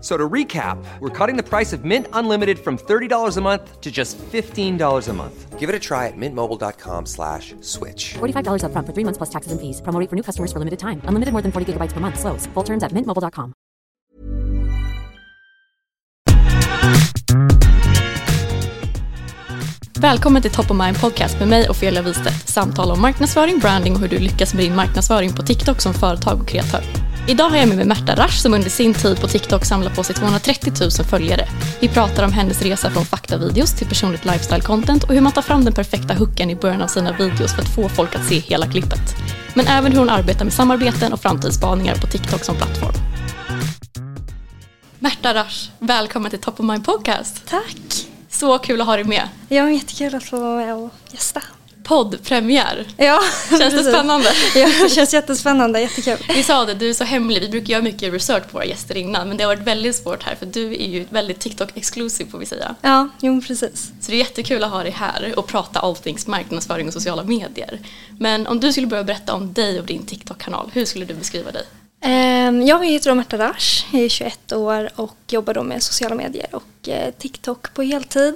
F- So to recap, we're cutting the price of Mint Unlimited from $30 a month to just $15 a month. Give it a try at mintmobile.com slash switch. $45 upfront for three months plus taxes and fees. Promo for new customers for limited time. Unlimited more than 40 gigabytes per month. Slows. Full terms at mintmobile.com. Välkommen till Top of Mind Podcast med mig Ofelia Wistedt. Samtal om marknadsföring, branding och hur du lyckas med din marknadsföring på TikTok som företag och kreatör. Idag har jag med mig Märta Rasch som under sin tid på TikTok samlar på sig 230 000 följare. Vi pratar om hennes resa från faktavideos till personligt lifestyle-content och hur man tar fram den perfekta hooken i början av sina videos för att få folk att se hela klippet. Men även hur hon arbetar med samarbeten och framtidsspaningar på TikTok som plattform. Märta Rasch, välkommen till Top of Mind Podcast. Tack! Så kul att ha dig med. Ja, jättekul att få vara med och gästa. Poddpremiär. Ja, Känns det spännande? Ja, det känns jättespännande, jättekul. Vi sa det, du är så hemlig. Vi brukar göra mycket research på våra gäster innan men det har varit väldigt svårt här för du är ju väldigt TikTok-exclusive får vi säga. Ja, jo precis. Så det är jättekul att ha dig här och prata all things marknadsföring och sociala medier. Men om du skulle börja berätta om dig och din TikTok-kanal, hur skulle du beskriva dig? Ehm, Jag heter Märta Rasch, jag är 21 år och jobbar då med sociala medier och eh, TikTok på heltid.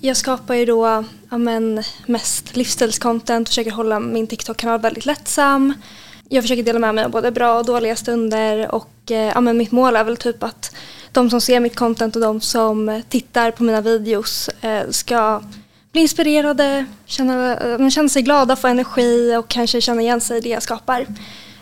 Jag skapar ju då ja, men, mest livsstilscontent, försöker hålla min TikTok-kanal väldigt lättsam. Jag försöker dela med mig av både bra och dåliga stunder och eh, ja, men mitt mål är väl typ att de som ser mitt content och de som tittar på mina videos eh, ska bli inspirerade, känna, eh, känna sig glada, få energi och kanske känna igen sig i det jag skapar.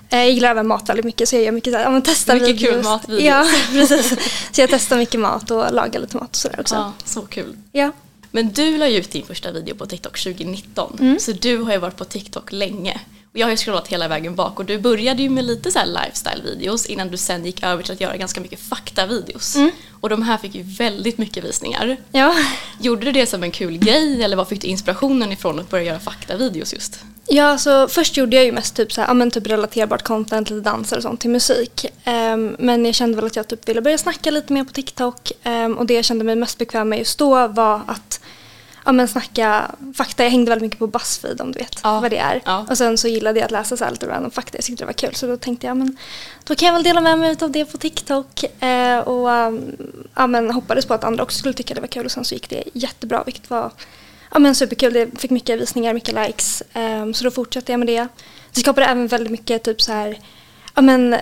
Jag gillar även mat väldigt mycket så jag gör mycket ja, men testa Mycket kul videos. matvideos. Ja, precis. Så jag testar mycket mat och lagar lite mat och sådär också. Ja, så kul. Ja. Men du la ju ut din första video på TikTok 2019 Mm. så du har ju varit på TikTok länge. Och jag har ju scrollat hela vägen bak och du började ju med lite så lifestyle-videos innan du sen gick över till att göra ganska mycket fakta-videos. Mm. Och de här fick ju väldigt mycket visningar. Ja. Gjorde du det som en kul grej eller var fick du inspirationen ifrån att börja göra faktavideos just? Ja, så först gjorde jag ju mest typ, så här, men typ relaterbart content, lite danser och sånt till musik. Ehm, men jag kände väl att jag typ ville börja snacka lite mer på TikTok. Ehm, och det jag kände mig mest bekväm med just då var att ja, men snacka fakta. Jag hängde väldigt mycket på Buzzfeed om du vet Ja. vad det är. Ja. Och sen så gillade jag att läsa så här lite random fakta. Jag tyckte det var kul. Så då tänkte jag, men då kan jag väl dela med mig av det på TikTok. Eh, och um, ja, men hoppades på att andra också skulle tycka det var kul. Och sen så gick det jättebra, vilket var ja, men superkul. Det fick mycket visningar, mycket likes. Ehm, så då fortsatte jag med det. Det skapade även väldigt mycket typ så här, ja men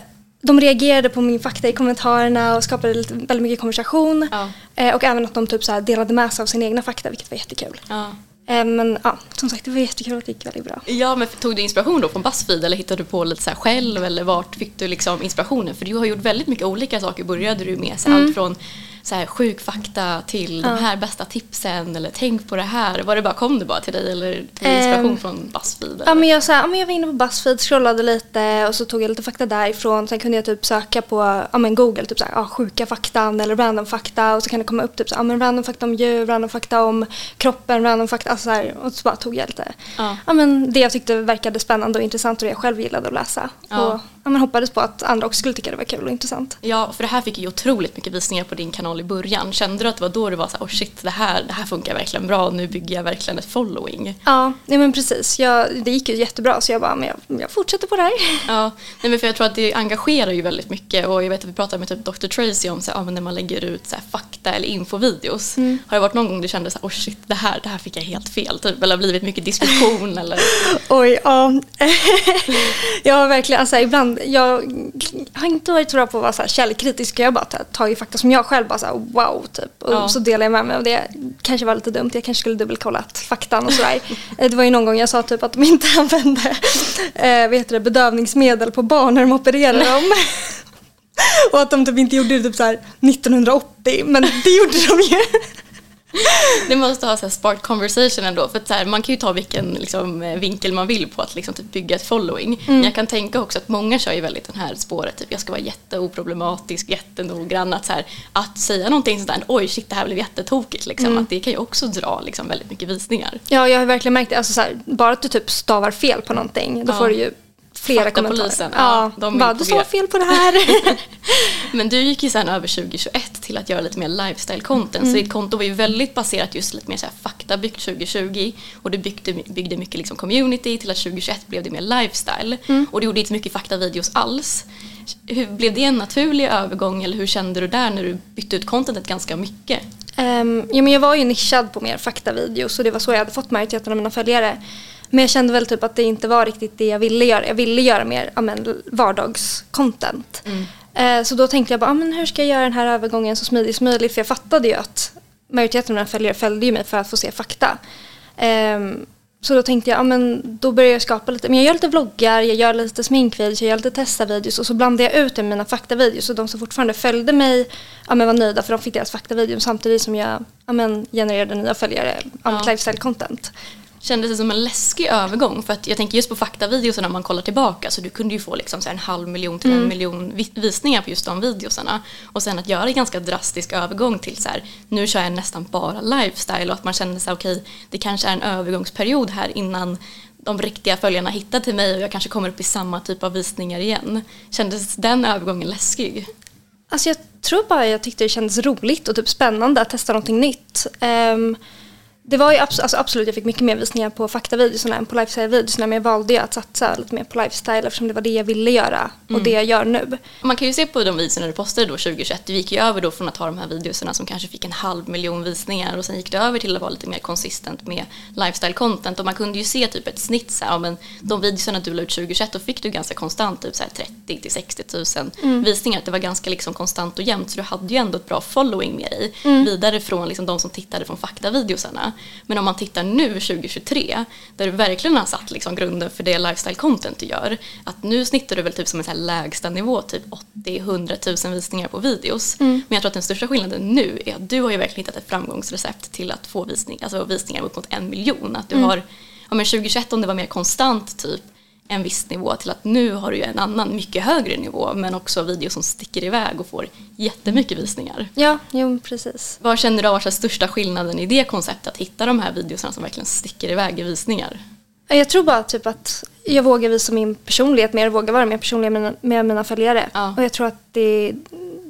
de reagerade på min fakta i kommentarerna och skapade lite, väldigt mycket konversation. Ja. Eh, och även att de typ så delade med sig av sina egna fakta, vilket var jättekul. Ja. Eh, men ja, som sagt, det var jättekul att det gick väldigt bra. Ja, men tog du inspiration då från Buzzfeed eller hittade du på lite så själv eller vart fick du liksom inspirationen? För du har gjort väldigt mycket olika saker. Började du med så Mm. allt från så här, sjuk fakta till de här bästa tipsen eller tänk på det här? Var det bara, kom det bara till dig eller tog du inspiration Ehm, från Buzzfeed? Ja men, jag, så här, ja, men jag var inne på Buzzfeed, scrollade lite och så tog jag lite fakta därifrån. Sen kunde jag typ söka på ja, men Google, typ så här, ja, sjuka faktan eller random fakta. Och så kan det komma upp typ så här, ja, men random fakta om djur, random fakta om kroppen, random fakta. Alltså, så här, och så bara tog jag lite. Ja. Ja. men, det jag tyckte verkade spännande och intressant och det jag själv gillade att läsa. Ja. Och men, hoppades på att andra också skulle tycka det var kul och intressant. Ja, för det här fick ju otroligt mycket visningar på din kanal i början. Kände du att det var då du var så här, oh shit, det här, det här funkar verkligen bra och nu bygger jag verkligen ett following? Ja, nej, men precis. Jag, det gick ju jättebra så jag bara, men jag, jag fortsätter på det här. Ja, nej men för jag tror att det engagerar ju väldigt mycket och jag vet att vi pratade med typ Dr. Tracy om så här, ja, men när man lägger ut så här, fakta eller infovideos. Mm. Har det varit någon gång du kände så här, oh shit, det här, det här fick jag helt fel typ, eller har blivit mycket diskussion eller? Oj, ja. jag har verkligen, alltså ibland, jag har inte varit så bra på att vara så här källkritisk. Jag har bara tagit fakta som jag själv bara så här, wow, typ. Och Ja. så delar jag med mig av det. Kanske var lite dumt, jag kanske skulle dubbelkollat faktan och sådär. Eh, det var ju någon gång jag sa typ att de inte använde eh, vad heter det, bedövningsmedel på barn när de opererade dem. och att de typ inte gjorde det typ så här 1980, men det gjorde de ju. Det måste ha så här spark conversation ändå för så här, man kan ju ta vilken liksom, eh, vinkel man vill på att liksom, typ, bygga ett following. Mm. Men jag kan tänka också att många kör ju väldigt den här spåret, typ jag ska vara jätteoproblematisk, jättenoggrann. Att, så här, att säga någonting sådär, oj shit det här blev jättetokigt, liksom, Mm. att det kan ju också dra liksom, väldigt mycket visningar. Ja, jag har verkligen märkt det. Alltså, så här, bara att du typ stavar fel på någonting, då Ja. får du ju flera Faktapolisen, kommentarer. ja, de är bara, du G. fel på det här. Men du gick ju sen över 2021 till att göra lite mer lifestyle content. Så ditt konto var ju väldigt baserat just lite mer så här faktabyggt 2020. Och du byggde, byggde mycket liksom community till att 2021 blev det mer lifestyle. Och du gjorde inte mycket faktavideos alls. Hur, blev det en naturlig övergång eller hur kände du där när du bytte ut contentet ganska mycket? Um, ja, men jag var ju nischad på mer faktavideos och det var så jag hade fått majoriteten av mina följare. Men jag kände väl typ att det inte var riktigt det jag ville göra. Jag ville göra mer ja, men, vardagscontent. Eh, så då tänkte jag bara, ah, men hur ska jag göra den här övergången så smidig som möjligt? För jag fattade ju att majoriteten av mina följare följde ju mig för att få se fakta. Ehm, så då tänkte jag, ja, men då börjar jag skapa lite, men jag gör lite vloggar, jag gör lite sminkvideos, jag gör lite testavideos och så blandar jag ut det med mina faktavideos. Och de som fortfarande följde mig ja, men var nöjda för de fick deras faktavideos samtidigt som jag ja, men genererade nya följare Ja. mitt lifestyle-content. Kändes det som en läskig övergång? För att jag tänker just på faktavideos när man kollar tillbaka så du kunde ju få liksom så här en halv miljon till en miljon vi- visningar på just de videosarna. Och sen att göra en ganska drastisk övergång till så här, nu kör jag nästan bara lifestyle och att man kände sig okej, det kanske är en övergångsperiod här innan de riktiga följarna hittar till mig och jag kanske kommer upp i samma typ av visningar igen. Kändes den övergången läskig? Alltså jag tror bara jag tyckte det kändes roligt och typ spännande att testa någonting nytt. Ehm, det var ju abs- alltså absolut, jag fick mycket mer visningar på faktavideorna än på lifestyle-videorna men jag valde ju att satsa lite mer på lifestyle eftersom det var det jag ville göra och det jag gör nu. Man kan ju se på de videorna du postade då 2021, du gick ju över då från att ha de här videorna som kanske fick en halv miljon visningar och sen gick du över till att vara lite mer konsistent med lifestyle content och man kunde ju se typ ett snitt så här, ja, men de videorna du la ut 2021 då fick du ganska konstant typ så här 30 till 60 000 visningar, att det var ganska liksom konstant och jämnt så du hade ju ändå ett bra following med dig vidare från liksom de som tittade från faktavideosarna. Men om man tittar nu 2023 där du verkligen har satt liksom grunden för det lifestyle content du gör att nu snittar du väl typ som en så här lägsta nivå typ 80-100 000 visningar på videos. Men jag tror att den största skillnaden nu är att du har ju verkligen hittat ett framgångsrecept till att få visning, alltså visningar upp mot en miljon. Att du har, ja men 2021 om det var mer konstant typ en viss nivå till att nu har du en annan mycket högre nivå men också videos som sticker iväg och får jättemycket visningar. Ja, jo precis. Vad känner du har varit största skillnaden i det konceptet att hitta de här videorna som verkligen sticker iväg i visningar? Jag tror bara typ att jag vågar visa min personlighet mer, vågar vara mer personlig med, mina- med mina följare. Ja. Och jag tror att det är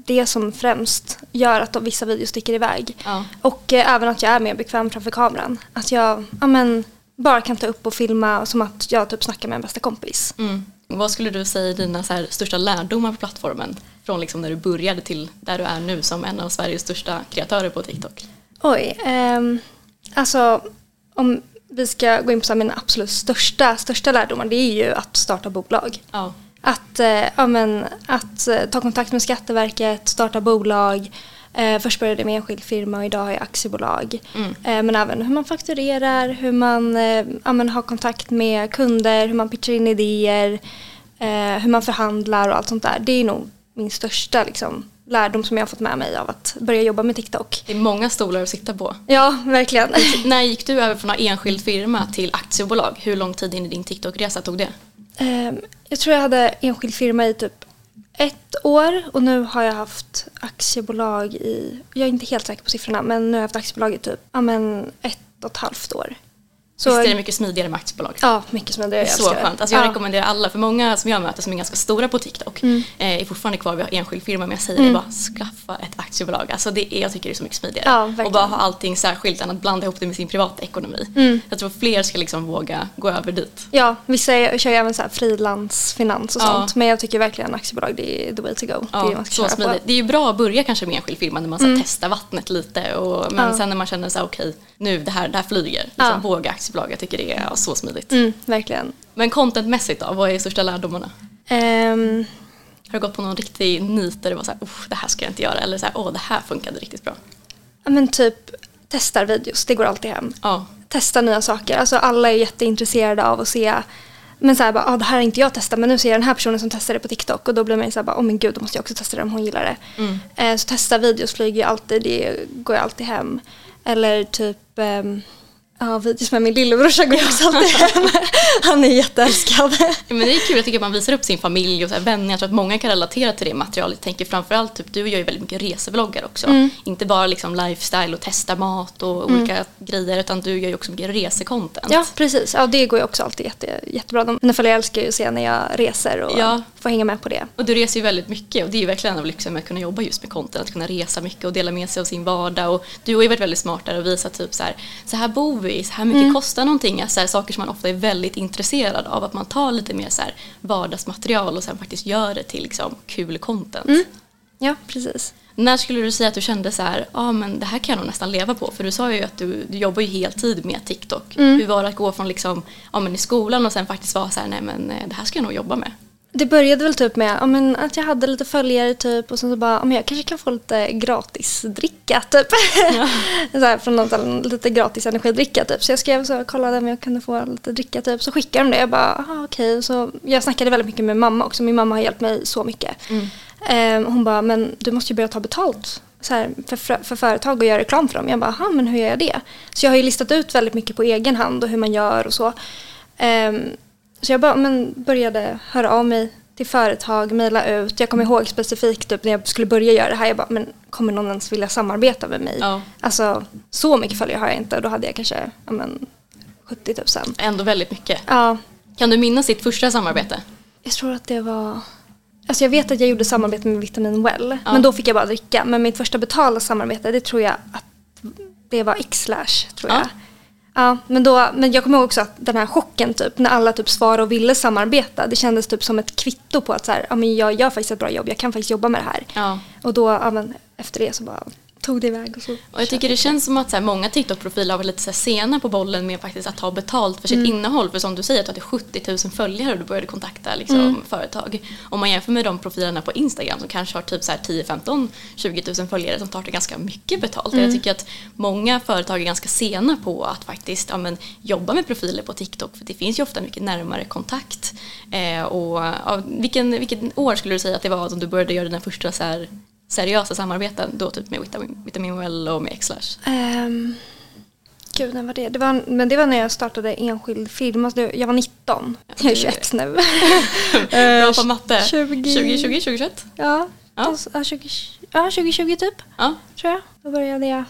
det som främst gör att vissa videos sticker iväg. Ja. Och eh, även att jag är mer bekväm framför kameran. Att jag ja, men, bara kan ta upp och filma som att jag typ snackar med en bästa kompis. Mm. Vad skulle du säga är dina så här största lärdomar på plattformen? Från liksom när du började till där du är nu som en av Sveriges största kreatörer på TikTok. Oj, ehm, alltså om vi ska gå in på så här, mina absolut största, största lärdomar det är ju att starta bolag. Ja. Att, eh, ja, men, att eh, ta kontakt med Skatteverket, starta bolag. Eh, först började jag med enskild firma och idag har jag aktiebolag. Eh, men även hur man fakturerar, hur man eh, ja, har kontakt med kunder, hur man pitchar in idéer, eh, hur man förhandlar och allt sånt där. Det är nog min största liksom, lärdom som jag har fått med mig av att börja jobba med TikTok. Det är många stolar att sitta på. Ja, verkligen. När gick du över från att ha enskild firma till aktiebolag? Hur lång tid in i din TikTok-resa tog det? Ehm, jag tror jag hade enskild firma i typ ett år och nu har jag haft aktiebolag i, jag är inte helt säker på siffrorna, men nu har jag haft aktiebolag i typ ja, men ett och ett halvt år. Så, Visst är det mycket smidigare med aktiebolag? Ja, mycket smidigare. Så skönt. Alltså jag ja. rekommenderar alla, för många som jag möter som är ganska stora på TikTok mm. eh, är fortfarande kvar vid enskild firma men jag säger mm. det bara skaffa ett aktiebolag. Alltså det är, jag tycker det är så mycket smidigare. Ja, och bara ha allting särskilt än att blanda ihop det med sin privata ekonomi. Mm. Jag tror fler ska liksom våga gå över dit. Ja, vissa kör ju även frilansfinans och ja. sånt men jag tycker verkligen aktiebolag det är the way to go. Ja, det, är så smidigt. det är ju bra att börja kanske med enskild firma när man mm. testar vattnet lite och, men sen när man känner så här okej okay, nu det här, det här flyger. Liksom, Våga aktiebolag, jag tycker det är Ja, så smidigt. Mm, verkligen. Men contentmässigt då, vad är största lärdomarna? Um, har du gått på någon riktig nit där du var så här, det här ska jag inte göra eller så här, åh det här funkade riktigt bra? Ja men typ testar videos, det går alltid hem. Ja. Testa nya saker, alltså alla är jätteintresserade av att se men så här bara, ah, det här har inte jag testat men nu ser jag den här personen som testar det på TikTok och då blir man ju så här bara, oh men gud då måste jag också testa det om hon gillar det. Mm. Eh, så testa videos flyger ju alltid, det går ju alltid hem. Eller typ um, Ja, videos med min lillebrorsa går också alltid hem. Han är jätteälskad. Men det är kul, jag tycker att man visar upp sin familj och så här vänner. Jag tror att många kan relatera till det materialet. Jag tänker framförallt, typ, du gör ju väldigt mycket resevloggar också. Mm. Inte bara liksom lifestyle och testa mat och mm. olika grejer utan du gör ju också mycket resecontent. Ja, precis. Ja, det går ju också alltid jätte, jättebra. Mina följare älskar ju att se när jag reser och ja. får hänga med på det. Och du reser ju väldigt mycket och det är ju verkligen en av lyxen med att kunna jobba just med content. Att kunna resa mycket och dela med sig av sin vardag. Och du har ju varit väldigt smart där och visat typ så här, så här bor vi, så här mycket mm. kostar någonting. Alltså här, saker som man ofta är väldigt intresserad av. Att man tar lite mer så här, vardagsmaterial och sen faktiskt gör det till liksom, kul content. Mm. Ja, precis. När skulle du säga att du kände så här, ja ah, men det här kan jag nog nästan leva på? För du sa ju att du, du jobbar ju heltid med TikTok. Mm. Hur var det att gå från liksom, ja, men i skolan och sen faktiskt vara så här, nej men eh, det här ska jag nog jobba med? Det började väl typ med men, att jag hade lite följare typ och sen så bara, men jag kanske kan få lite gratis dricka typ. Ja. så här, från någon lite gratis energidricka typ. Så jag skrev så kollade om jag kunde få lite dricka typ. Så skickade de det. Jag bara, okej. Okay. jag snackade väldigt mycket med mamma också. Min mamma har hjälpt mig så mycket. Mm. Um, hon bara, men du måste ju börja ta betalt så här, för, för företag och göra reklam för dem. Jag bara, men hur gör jag det? Så jag har ju listat ut väldigt mycket på egen hand och hur man gör och så. Um, så jag bara, men började höra av mig till företag, mejla ut. Jag kommer ihåg specifikt typ, när jag skulle börja göra det här. Jag bara, men kommer någon ens vilja samarbeta med mig? Ja. Alltså så mycket följare har jag inte och då hade jag kanske ja, men, 70 000. Ändå väldigt mycket. Ja. Kan du minnas ditt första samarbete? Jag tror att det var Alltså jag vet att jag gjorde samarbete med Vitamin Well. Ja. Men då fick jag bara dricka. Men mitt första betalda samarbete det tror jag att det var Xlash. Tror jag. Ja, men, då, men jag kommer ihåg också att den här chocken typ, när alla typ svarade och ville samarbeta. Det kändes typ som ett kvitto på att så här, ja, men jag gör faktiskt ett bra jobb, jag kan faktiskt jobba med det här. Ja. Och då, ja, men, efter det så bara tog det iväg. Och, så och jag tycker det känns som att så här, många TikTok-profiler har varit lite så här, sena på bollen med faktiskt att ta betalt för sitt mm. innehåll. För som du säger, att du hade 70 000 följare och du började kontakta liksom, mm. företag. Om man jämför med de profilerna på Instagram som kanske har typ så här, 10, 15, 20 000 följare som tar det ganska mycket betalt. Mm. Jag tycker att många företag är ganska sena på att faktiskt ja, men, jobba med profiler på TikTok. För det finns ju ofta mycket närmare kontakt. Eh, och, ja, vilken, vilken år skulle du säga att det var som du började göra dina första så här, seriösa samarbeten då typ med Vitamin, Vitamin Well och med Xlash? Um, gud, när var det? det var, men det var när jag startade enskild film. Alltså, jag var 19. Ja, jag är 21 nu. Bra på matte. 20... 2020, 2021? Ja, ja. Alltså, 20, ja 2020 typ. Ja. Tror jag. Då började jag ja.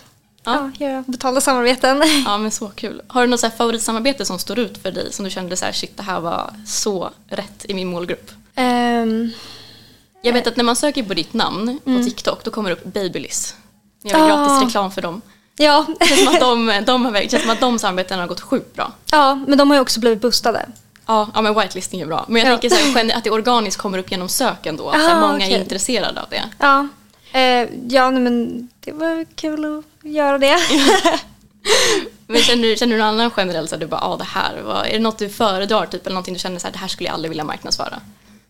Ja, göra betalda samarbeten. Ja men så kul. Har du något så favoritsamarbete som står ut för dig som du kände så här, shit det här var så rätt i min målgrupp? Um, jag vet att när man söker på ditt namn på mm. TikTok då kommer det upp Babyliss. Jag gör ah. gratis reklam för dem. Ja. Det känns som att de, de, har, känns som att de samarbetena har gått sjukt bra. Ja, men de har ju också blivit boostade. Ja, ja men whitelisting är bra. Men jag ja. tänker så här, att det organiskt kommer upp genom söken då. Att Aha, många okay. är intresserade av det. Ja, eh, ja men det var kul att göra det. men känner du, känner du någon annan generell så att du bara, ah, det här, vad, är det något du föredrar typ, eller någonting du känner så här, det här skulle jag aldrig vilja marknadsföra?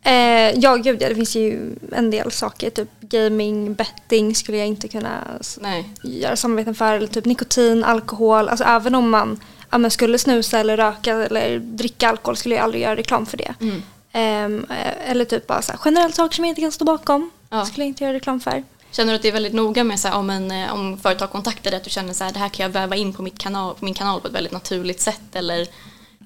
Eh, ja, gud ja. Det finns ju en del saker. Typ gaming, betting skulle jag inte kunna Nej. göra samarbeten för. Eller typ nikotin, alkohol. Alltså även om man ja, men skulle snusa eller röka eller dricka alkohol skulle jag aldrig göra reklam för det. Mm. Eh, eller typ bara så här, generellt saker som jag inte kan stå bakom. Ja. skulle jag inte göra reklam för. Känner du att det är väldigt noga med så här, om, en, eh, om företag kontaktar dig att du känner så här, det här kan jag väva in på, mitt kanal, på min kanal på ett väldigt naturligt sätt eller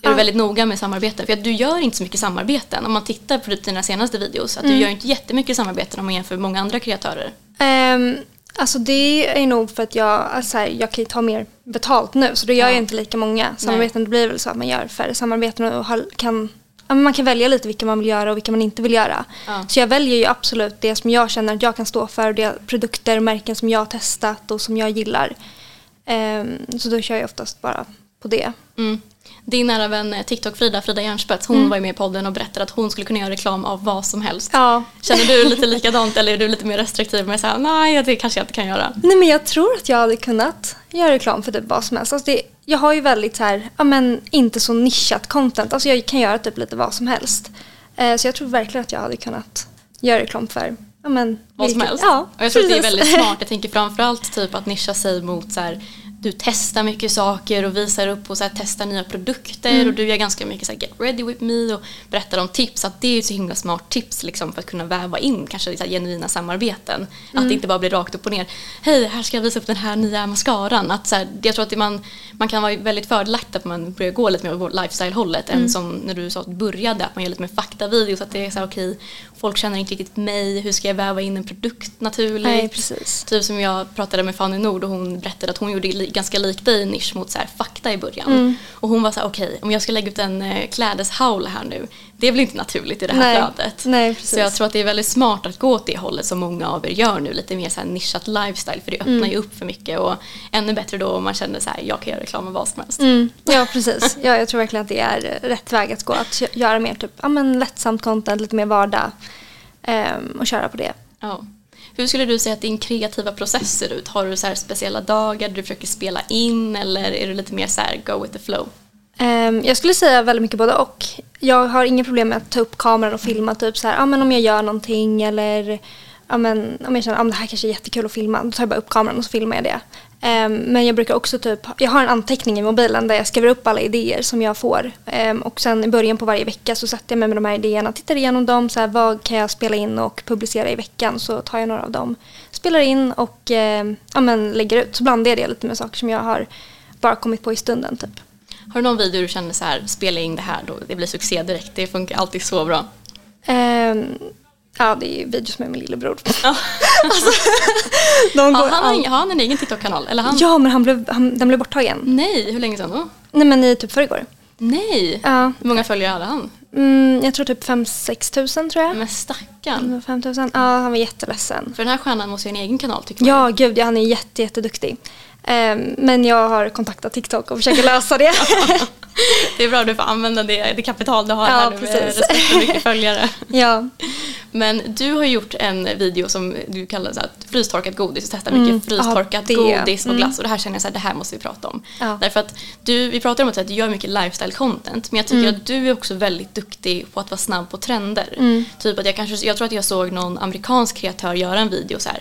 är du väldigt noga med samarbeten? För att du gör inte så mycket samarbeten. Om man tittar på dina senaste videos, att du Mm. gör inte jättemycket samarbeten om man jämför med många andra kreatörer. Ehm, alltså det är nog för att jag, alltså här, jag kan ju ta mer betalt nu så då gör Ja. jag inte lika många samarbeten. Det blir väl så att man gör färre samarbeten och kan, ja, man kan välja lite vilka man vill göra och vilka man inte vill göra. Ja. Så jag väljer ju absolut det som jag känner att jag kan stå för, det produkter och märken som jag har testat och som jag gillar. Ehm, så då kör jag oftast bara på det. Mm. Din nära vän eh, TikTok-Frida, Frida Järnspets, hon var ju med i podden och berättade att hon skulle kunna göra reklam av vad som helst. Mm. Ja. Känner du lite likadant eller är du lite mer restriktiv med att nej det kanske jag inte kan göra? Nej men jag tror att jag hade kunnat göra reklam för typ vad som helst. Alltså det, jag har ju väldigt så här, ja men inte så nischat content. Alltså jag kan göra typ lite vad som helst. Eh, så jag tror verkligen att jag hade kunnat göra reklam för, ja men. Vad som helst. Ja, och jag tror att det är precis. väldigt smart. Jag tänker framförallt typ att nischa sig mot så här, du testar mycket saker och visar upp och så här, testar nya produkter Mm. och du gör ganska mycket så här, get ready with me och berättar om tips. Att det är ju så himla smart tips liksom, för att kunna väva in kanske så här, genuina samarbeten. Att Mm. det inte bara blir rakt upp och ner. Hej, här ska jag visa upp den här nya mascaran. Att, så här, jag tror att man, man kan vara väldigt fördelaktig att man börjar gå lite mer åt lifestyle-hållet Mm. än som när du sa att du började, att man gör lite mer faktavideos. Att det är så här, okej, folk känner inte riktigt mig, hur ska jag väva in en produkt naturligt? Nej, precis. Typ som jag pratade med Fanny Nord och hon berättade att hon gjorde li- ganska lik dig nisch mot så här fakta i början. Mm. Och hon var så här, okej om jag ska lägga ut en eh, klädeshaul här nu, det blir inte naturligt i det här Nej. flödet. Nej, precis. så jag tror att det är väldigt smart att gå åt det hållet som många av er gör nu, lite mer så här nischat lifestyle för det öppnar Mm. ju upp för mycket och ännu bättre då om man känner så här, jag kan göra reklam med vad som helst. Mm, ja, precis. Ja, jag tror verkligen att det är rätt väg att gå. Att göra mer typ, ja, men lättsamt content, lite mer vardag ehm, och köra på det. Ja. Hur skulle du säga att din kreativa process ser ut? Har du så här speciella dagar där du försöker spela in eller är du lite mer så här go with the flow? Ehm, jag skulle säga väldigt mycket både och. Jag har inga problem med att ta upp kameran och filma typ så här, ja men om jag gör någonting eller ja men om jag känner att det här kanske är jättekul att filma, då tar jag bara upp kameran och så filmar jag det. Ehm, men jag brukar också typ, jag har en anteckning i mobilen där jag skriver upp alla idéer som jag får. Ehm, och sen i början på varje vecka så sätter jag mig med de här idéerna, tittar igenom dem, så här, vad kan jag spela in och publicera i veckan, så tar jag några av dem, spelar in och ehm, ja, men lägger ut. Så blandar jag det lite med saker som jag har bara kommit på i stunden typ. Har du någon video du känner så här, spela in det här då, det blir succé direkt, det funkar alltid så bra. Ja, det är ju videos med min lillebror. Ja. De Har går han, all... har han en egen TikTok-kanal? Eller han? Ja, men han blev, han, den blev borttagen. Nej, hur länge sedan då? Nej, men i typ förrgår. Nej! Ja. Hur många följare hade han? Mm, jag tror typ 5-6 tusen tror jag. Men stackarn. Mm, 5 000. Ja, han var jätteledsen. För den här stjärnan måste ju ha en egen kanal tycker man. Ja, gud, ja, han är jätte, jätteduktig. Ehm, men jag har kontaktat TikTok och försöker lösa det. Det är bra du får använda det, det kapital du har Ja, här nu med precis. respekt och mycket följare. ja. Men du har gjort en video som du kallar så här, frystorkat godis och testar Mm, mycket frystorkat ja, godis och Mm. glass och det här känner jag så här, det här måste vi prata om. Ja. Därför att du, vi pratar om att, att du gör mycket lifestyle content men jag tycker Mm. att du är också väldigt duktig på att vara snabb på trender. Mm. Typ att jag kanske, jag tror att jag såg någon amerikansk kreatör göra en video så här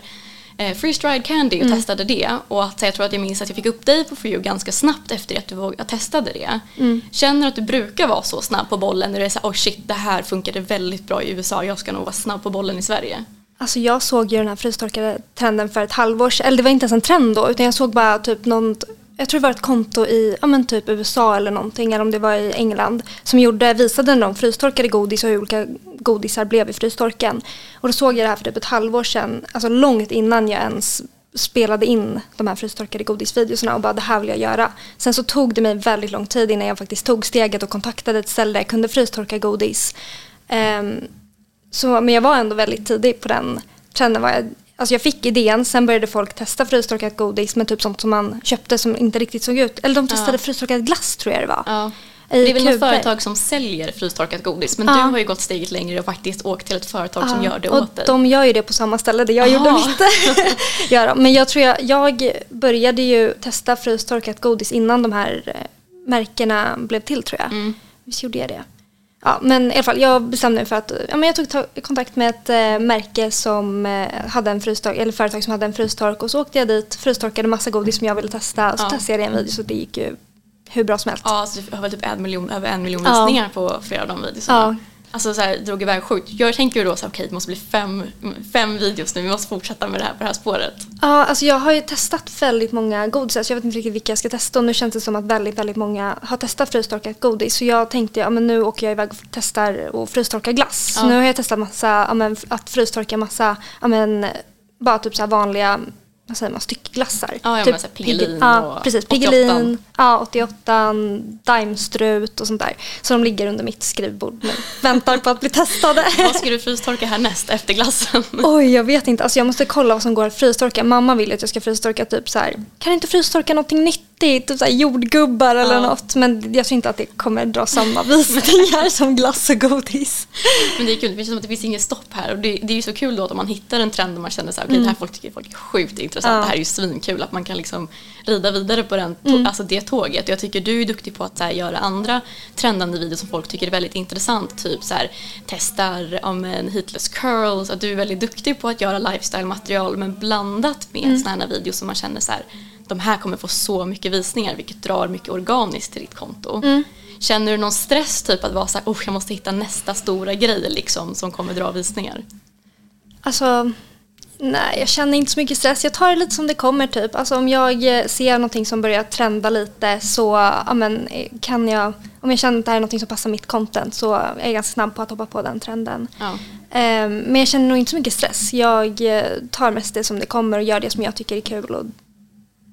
eh, freeze dried candy och Mm. testade det och att jag tror att jag minns att jag fick upp dig på For You ganska snabbt efter att du våg- testade det. Mm. Känner du att du brukar vara så snabb på bollen när det är så här, oh shit det här funkade väldigt bra i USA, jag ska nog vara snabb på bollen i Sverige? Alltså jag såg ju den här frystorkade trenden för ett halvår sedan. Eller det var inte ens en trend då, utan jag såg bara typ någon jag tror det var ett konto i ja, men typ USA eller någonting, eller om det var i England, som gjorde, visade de frystorkade godis och hur olika godisar blev i frystorken. Och då såg jag det här för typ ett halvår sedan, alltså långt innan jag ens spelade in de här frystorkade godisvideorna och bara det här vill jag göra. Sen så tog det mig väldigt lång tid innan jag faktiskt tog steget och kontaktade ett ställe där jag kunde frystorka godis. Ehm, så, men jag var ändå väldigt tidig på den trenden. Var jag, alltså jag fick idén, sen började folk testa frystorkat godis med typ sånt som man köpte som inte riktigt såg ut. Eller de testade Ja. frystorkad glass tror jag det var. Ja. Det är väl något företag som säljer frystorkat godis men Ja. du har ju gått steget längre och faktiskt åkt till ett företag som Ja, gör det och åt dig. de gör ju det på samma ställe där jag Aha. gjorde mitt. Göra. Men jag tror jag, jag började ju testa frystorkat godis innan de här eh, märkena blev till tror jag. Mm. Visst gjorde jag det? Ja, men i alla fall, jag bestämde mig för att ja, men jag tog ta- kontakt med ett eh, märke som eh, hade en frystork, eller företag som hade en frystork och så åkte jag dit, frystorkade massa godis som jag ville testa och så Ja. testade jag det i en video så det gick ju hur bra som helst. Ja, så du har väl typ en miljon, över en miljon Ja. visningar på flera av de videorna. Alltså så här, drog iväg sjukt. Jag tänker ju då så här, okej okay, det måste bli fem, fem videos nu, vi måste fortsätta med det här på det här spåret. Ja, alltså jag har ju testat väldigt många godisar så jag vet inte riktigt vilka jag ska testa och nu känns det som att väldigt, väldigt många har testat frystorkat godis. Så jag tänkte, ja men nu åker jag iväg och testar och frystorka glass. Ja. Så nu har jag testat massa, ja, men, att frystorka massa, ja men bara typ så vanliga vad säger man, styckglassar. Ja, typ Piggelin ja, precis, Piggelin, ja, 88, Daimstrut och sånt där. Så de ligger under mitt skrivbord nu. Väntar på att bli testade. vad ska du frystorka härnäst efter glassen? Oj, jag vet inte. Alltså jag måste kolla vad som går att frystorka. Mamma vill att jag ska frystorka typ så här. Kan du inte frystorka någonting nytt? Typ så jordgubbar eller ja. något. Men jag tror inte att det kommer dra samma visningar som glass och godis. Men det är kul, det känns som att det finns inget stopp här. Och det, det är ju så kul då att om man hittar en trend och man känner så här, mm. det här folk tycker folk är sjukt intressant. Ja. Det här är ju svinkul att man kan liksom rida vidare på den, mm. alltså det tåget. Jag tycker du är duktig på att här, göra andra trendande videos som folk tycker är väldigt intressant. Typ så här, testar om en heatless curls. Att du är väldigt duktig på att göra lifestyle-material men blandat med mm. sådana här videos som man känner så här de här kommer få så mycket visningar vilket drar mycket organiskt till ditt konto. Mm. Känner du någon stress typ att vara så här, oh, jag måste hitta nästa stora grej liksom som kommer dra visningar? Alltså, nej jag känner inte så mycket stress. Jag tar det lite som det kommer typ. Alltså om jag eh, ser någonting som börjar trenda lite så ja, men, eh, kan jag, om jag känner att det här är någonting som passar mitt content så är jag ganska snabb på att hoppa på den trenden. Ja. Um, men jag känner nog inte så mycket stress. Jag eh, tar mest det som det kommer och gör det som jag tycker är kul och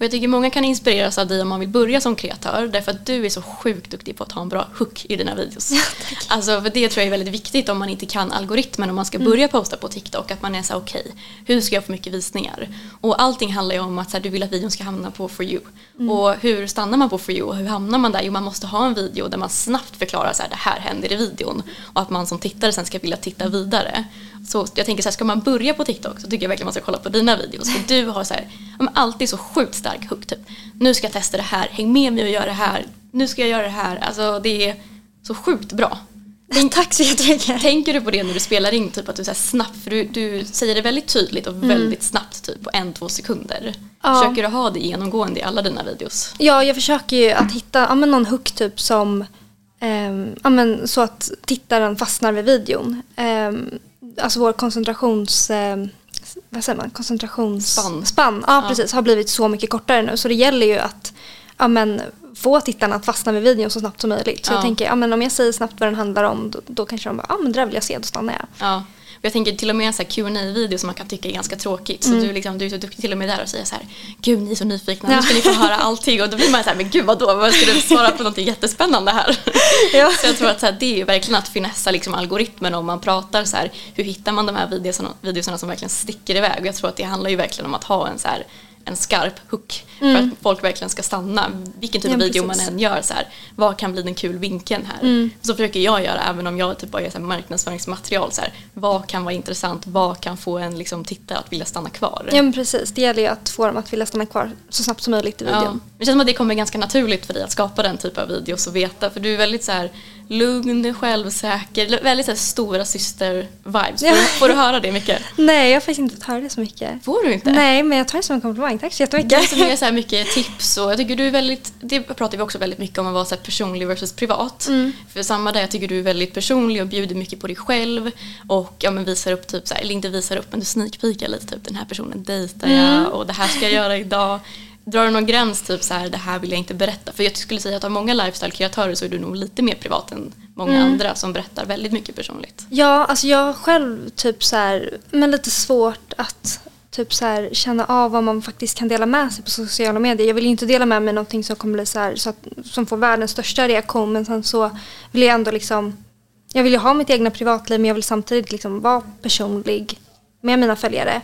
Och jag tycker många kan inspireras av dig om man vill börja som kreatör därför att du är så sjukt duktig på att ha en bra hook i dina videos. Ja, alltså för det tror jag är väldigt viktigt om man inte kan algoritmen om man ska mm. börja posta på TikTok att man är så okej, okay, hur ska jag få mycket visningar? Och allting handlar ju om att så här, du vill att videon ska hamna på for you. Mm. Och hur stannar man på for you och hur hamnar man där? Jo man måste ha en video där man snabbt förklarar så här, det här händer i videon och att man som tittare sen ska vilja titta vidare. Så jag tänker så här, ska man börja på TikTok så tycker jag verkligen man ska kolla på dina videos. För du har så här, alltid så sjukt stark hook typ. Nu ska jag testa det här, häng med mig och gör det här. Nu ska jag göra det här. Alltså det är så sjukt bra. Tänk, Tack så jättemycket. Tänker du på det när du spelar in, typ att du är snabbt, för du, du säger det väldigt tydligt och mm. väldigt snabbt typ på en, två sekunder. Ja. Försöker du ha det genomgående i alla dina videos? Ja, jag försöker ju att hitta ja, någon hook typ som eh, ja, men, så att tittaren fastnar vid videon. Eh, alltså vår koncentrations... Eh, vad säger man? Koncentrationsspann. Spann. Ja, ja, precis. Har blivit så mycket kortare nu. Så det gäller ju att ja, men, få tittarna att fastna vid videon så snabbt som möjligt. Så ja. jag tänker, ja, men om jag säger snabbt vad den handlar om då, då kanske de bara, ja men det där vill jag se, då stannar jag. Ja. Jag tänker till och med en här video som man kan tycka är ganska tråkigt. Så mm. du, liksom, du är så duktig till och med där och säger så här, gud ni är så nyfikna, nu ska ni få höra allting. Och då blir man så här, men gud vadå, vad ska du svara på någonting jättespännande här? Ja. Så jag tror att så här, det är verkligen att finessa liksom, algoritmen om man pratar så här, hur hittar man de här videorna, videorna som verkligen sticker iväg? Och jag tror att det handlar ju verkligen om att ha en så här en skarp hook mm. för att folk verkligen ska stanna. Vilken typ ja, av video precis. man än gör, så här, vad kan bli den kul vinkeln här? Mm. Så försöker jag göra även om jag typ bara gör så här marknadsföringsmaterial. Så här, vad kan vara intressant? Vad kan få en liksom, tittare att vilja stanna kvar? Ja men precis, det gäller ju att få dem att vilja stanna kvar så snabbt som möjligt i videon. Ja. Det känns som att det kommer ganska naturligt för dig att skapa den typen av videos och veta för du är väldigt så här lugn, självsäker, väldigt så här, stora syster-vibes. Ja. Får, du höra det mycket? Nej, jag har faktiskt inte fått höra det så mycket. Får du inte? Nej, men jag tar det som en komplimang. Tack så jättemycket. Alltså, det är så här mycket tips och jag tycker du är väldigt, det pratar vi också väldigt mycket om att vara så här personlig versus privat. Mm. För samma där, jag tycker du är väldigt personlig och bjuder mycket på dig själv och ja, men visar upp typ så här, eller inte visar upp men du sneakpeekar lite typ den här personen dejtar jag Mm. och det här ska jag göra idag. Drar du någon gräns typ så här, det här vill jag inte berätta? För jag skulle säga att av många lifestyle-kreatörer så är du nog lite mer privat än många Mm. andra som berättar väldigt mycket personligt. Ja, alltså jag själv typ så här, men lite svårt att typ så här, känna av vad man faktiskt kan dela med sig på sociala medier. Jag vill ju inte dela med mig någonting som kommer bli så här, så att, som får världens största reaktion men sen så vill jag ändå liksom, jag vill ju ha mitt egna privatliv men jag vill samtidigt liksom vara personlig med mina följare.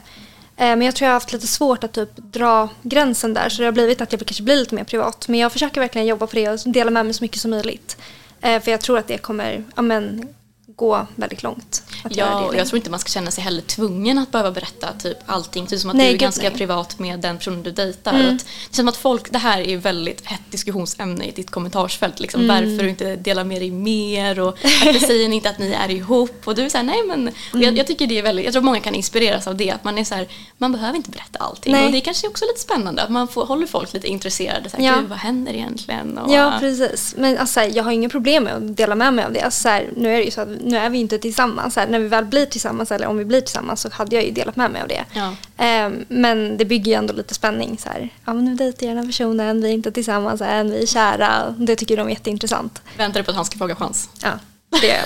Eh, men jag tror jag har haft lite svårt att typ dra gränsen där så det har blivit att jag kanske blir lite mer privat. Men jag försöker verkligen jobba på det och dela med mig så mycket som möjligt. Eh, för jag tror att det kommer amen, gå väldigt långt. Ja, och jag tror inte man ska känna sig heller tvungen att behöva berätta typ allting. Typ som att Nej, du är ganska nej. Mm. privat med den personen du dejtar. Att, det känns att folk, det här är väldigt hett diskussionsämne i ditt kommentarsfält. Liksom, Mm. Varför du inte delar med dig mer och varför säger ni inte att ni är ihop? Och du är såhär, nej men. Mm. Jag, jag tycker det är väldigt, jag tror många kan inspireras av det. Att man är så här, man behöver inte berätta allting. Nej. Och det är kanske också lite spännande att man får, håller folk lite intresserade. Så här, Ja. Gud, vad händer egentligen? Och, Ja, precis. Men alltså, jag har inga problem med att dela med mig av det. Alltså, så här, nu är det ju så att nu är vi inte tillsammans. Här, när vi väl blir tillsammans eller om vi blir tillsammans så hade jag ju delat med mig av det. Ja. Ehm, men det bygger ju ändå lite spänning. Så här, ja, men nu dejtar jag den här personen, vi är inte tillsammans än, vi är kära. Det tycker de är jätteintressant. Väntar du på att han ska fråga chans? Ja, det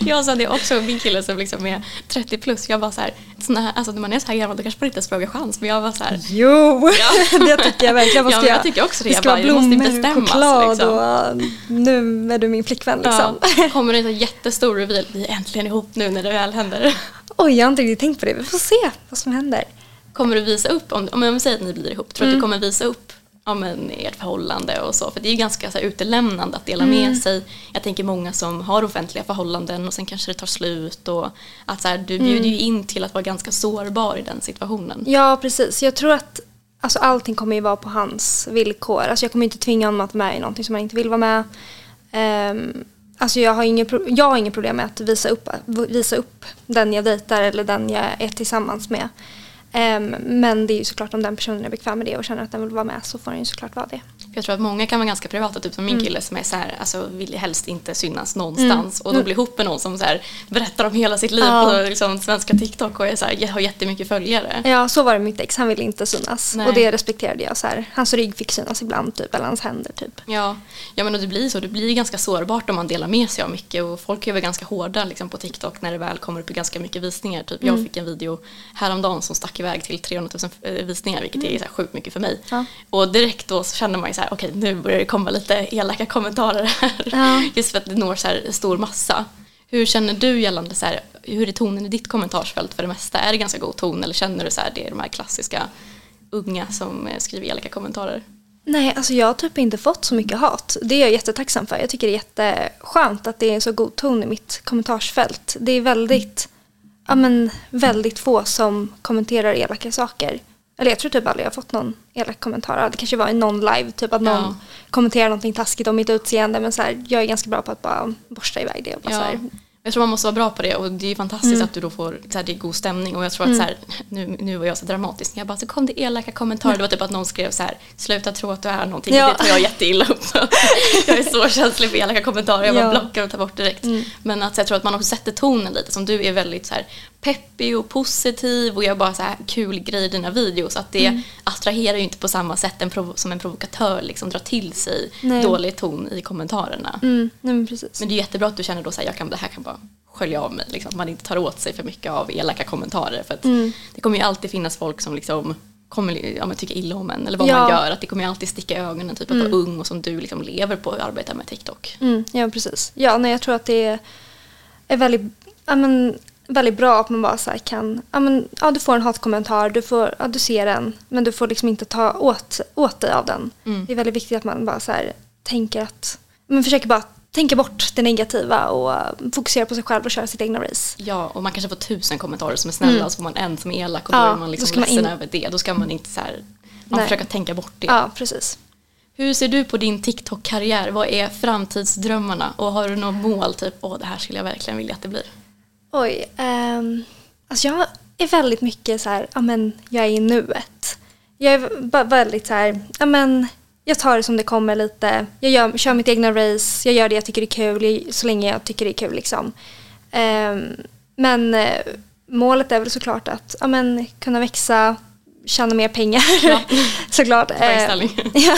Jag sa det också, min kille som liksom är 30 plus, jag var så här, såna här alltså när man är så här gammal då kanske man inte ens frågar chans, men jag var så här, Jo, det tycker jag verkligen. Vad Ja, ska jag tycker också det. Det Jag ska vara blommor, bestämmas, choklad liksom. och nu är du min flickvän liksom. ja, kommer det en jättestor reveal, vi är äntligen ihop nu när det väl händer. Oj, jag har inte riktigt tänkt på det. Vi får se vad som händer. Kommer du visa upp, om, om jag säger att ni blir ihop, tror du Mm. att du kommer visa upp ja, men, ert förhållande och så? För det är ju ganska så här, utelämnande att dela Mm. med sig. Jag tänker många som har offentliga förhållanden och sen kanske det tar slut och att så här, du bjuder Mm. ju in till att vara ganska sårbar i den situationen. Ja, precis. Jag tror att alltså, allting kommer ju vara på hans villkor. Alltså, jag kommer inte tvinga honom att vara med i någonting som han inte vill vara med. Um, alltså, jag, har inget jag har inget problem med att visa upp, visa upp den jag dejtar eller den jag är tillsammans med. Ehm, men det är ju såklart om den personen är bekväm med det och känner att den vill vara med så får den ju såklart vara det. Jag tror att många kan vara ganska privata, typ som Mm. min kille som är så här, alltså vill helst inte synas någonstans och då blir ihop med någon som så här, berättar om hela sitt liv Ja. på liksom, svenska TikTok och är så här, har jättemycket följare. Ja, så var det med mitt ex. Han ville inte synas. Nej. Och det respekterade jag. Så här. Hans rygg fick synas ibland, typ, eller hans händer. Typ. Ja, ja men och det blir så, det blir ganska sårbart om man delar med sig av mycket och folk är väl ganska hårda liksom, på TikTok när det väl kommer upp i ganska mycket visningar. Typ Mm. jag fick en video häromdagen som stack iväg till 300 000 eh, visningar vilket är så här sjukt mycket för mig. Mm. Ja. Och direkt då så kände man ju så här, okej nu börjar det komma lite elaka kommentarer här. Ja. Just för att det når så här stor massa. Hur känner du gällande så här, hur är tonen i ditt kommentarsfält för det mesta? Är det ganska god ton eller känner du så här, det är de här klassiska unga som eh, skriver elaka kommentarer? Nej, alltså jag har typ inte fått så mycket hat. Det är jag jättetacksam för. Jag tycker det är jätteskönt att det är så god ton i mitt kommentarsfält. Det är väldigt, ja men väldigt få som kommenterar elaka saker. Eller jag tror typ aldrig jag har fått någon elak kommentar. Det kanske var i någon live, typ att någon Ja. kommenterar någonting taskigt om mitt utseende. Men så här, jag är ganska bra på att bara borsta iväg det. Och bara så Ja. här, Jag tror man måste vara bra på det och det är fantastiskt att du då får så här, det är god stämning och jag tror att så här, nu, nu var jag så dramatisk när jag bara så kom det elaka kommentarer. Det var typ att någon skrev så här sluta tro att du är någonting Ja. det tar jag jätteilla upp. jag är så känslig för elaka kommentarer jag bara Ja. blockar och tar bort direkt. Men att så jag tror att man också sätter tonen lite som du är väldigt så här peppig och positiv och gör bara så här kul grejer i dina videos. Att det attraherar ju inte på samma sätt en som en provokatör liksom drar till sig Nej. dålig ton i kommentarerna. mm, nej men precis. Men det är jättebra att du känner då så här, jag kan, det här kan bara skölja av mig. Liksom. Att man inte tar åt sig för mycket av elaka kommentarer. För Mm. det kommer ju alltid finnas folk som liksom kommer, ja, tycker illa om en eller vad Ja. man gör. Att det kommer ju alltid sticka i ögonen typ att vara ung och som du liksom lever på att arbeta med TikTok. Mm, ja, precis. Ja, nej, jag tror att det är, är väldigt, ja, men, väldigt bra att man bara så här kan... Ja, men, ja, du får en hatkommentar, du, får, ja, du ser den, men du får liksom inte ta åt, åt dig av den. Det är väldigt viktigt att man bara så här, tänker att... Man försöker bara tänka bort det negativa och fokusera på sig själv och köra sitt egna race. Ja, och man kanske får tusen kommentarer som är snälla och så får man en som är elak och då Mm. Ja, är man då liksom ledsen in- över det. Då ska man inte så här, man försöker tänka bort det. Ja, precis. Hur ser du på din TikTok-karriär? Vad är framtidsdrömmarna? Och har du något mål, typ åh det här skulle jag verkligen vilja att det blir? Oj, um, alltså jag är väldigt mycket så här, ja men jag är i nuet. Jag är väldigt så här, ja men jag tar det som det kommer lite. Jag gör, kör mitt egna race, jag gör det jag tycker är kul så länge jag tycker det är kul liksom. Um, men uh, målet är väl såklart att ja, men, kunna växa, tjäna mer pengar ja. såklart. Eh, ja.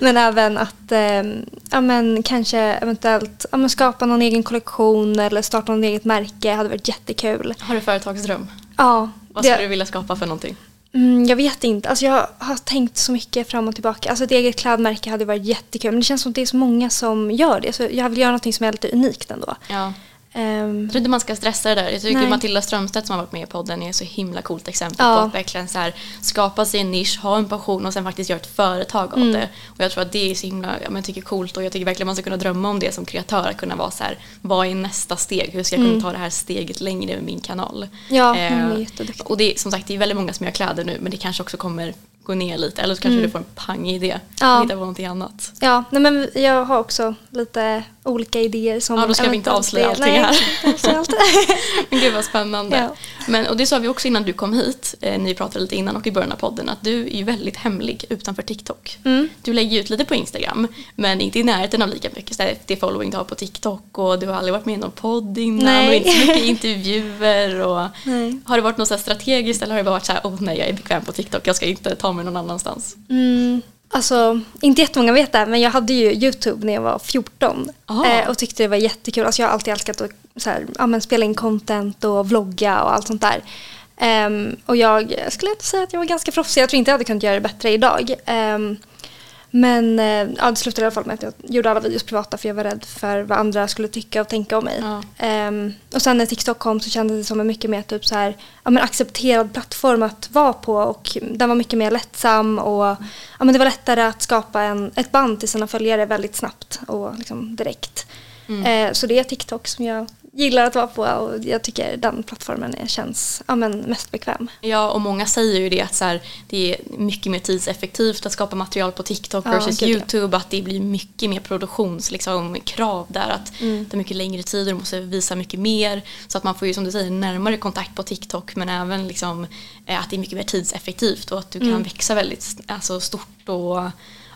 men även att eh, ja, men, kanske eventuellt ja, men, skapa någon egen kollektion eller starta något eget märke hade varit jättekul. Har du företagsdröm? Ja. Vad skulle det, du vilja skapa för någonting? Mm, jag vet inte. Alltså jag har tänkt så mycket fram och tillbaka. Alltså ett eget klädmärke hade varit jättekul. Men det känns som att det är så många som gör det. Så jag vill göra något som är lite unikt ändå. Ja. Um, jag tror inte man ska stressa det där. Jag tycker nej. Matilda Strömstedt som har varit med i podden är ett så himla coolt exempel ja. på att verkligen så här, skapa sig en nisch, ha en passion och sen faktiskt göra ett företag av mm. det. Och jag tror att det är så himla, ja, men tycker coolt och jag tycker verkligen man ska kunna drömma om det som kreatör. Att kunna vara så här, vad är nästa steg? Hur ska jag kunna mm. ta det här steget längre med min kanal? Ja, eh, hon är jätteduktig. Och det är som sagt det är väldigt många som gör kläder nu men det kanske också kommer gå ner lite eller så kanske mm. du får en pang-idé ja. och hitta på någonting annat. Ja, nej men jag har också lite olika idéer som... Ja, då ska vi inte avslöja allting nej, här. men gud vad spännande. Ja. Men, och det sa vi också innan du kom hit, eh, ni pratade lite innan och i början av podden, att du är ju väldigt hemlig utanför TikTok. Mm. Du lägger ut lite på Instagram, men inte i närheten av lika mycket det following du har på TikTok och du har aldrig varit med i någon podd innan nej. och inte så mycket intervjuer. Och, har det varit något så strategiskt eller har det bara varit så här, oh nej jag är bekväm på TikTok, jag ska inte ta mig någon annanstans? Mm. Alltså, inte jättemånga vet det, men jag hade ju YouTube när jag var 14 eh, och tyckte det var jättekul. Alltså, jag har alltid älskat att så här, ja, spela in content och vlogga och allt sånt där. Um, och jag skulle inte säga att jag var ganska proffsig. Jag tror inte jag hade kunnat göra det bättre idag. Um, men eh, ja, det slutade i alla fall med att jag gjorde alla videos privata för jag var rädd för vad andra skulle tycka och tänka om mig. Ja. Um, och sen när TikTok kom så kändes det som en mycket mer typ så här, ja, men accepterad plattform att vara på och den var mycket mer lättsam och ja, men det var lättare att skapa en, ett band till sina följare väldigt snabbt och liksom direkt. Mm. Uh, så det är TikTok som jag gillar att vara på och jag tycker den plattformen känns ja, men mest bekväm. Ja och många säger ju det att så här, det är mycket mer tidseffektivt att skapa material på TikTok ja, versus YouTube att det blir mycket mer produktionskrav liksom, där att mm. det är mycket längre tid och du måste visa mycket mer så att man får ju som du säger närmare kontakt på TikTok men även liksom, eh, att det är mycket mer tidseffektivt och att du mm. kan växa väldigt alltså, stort och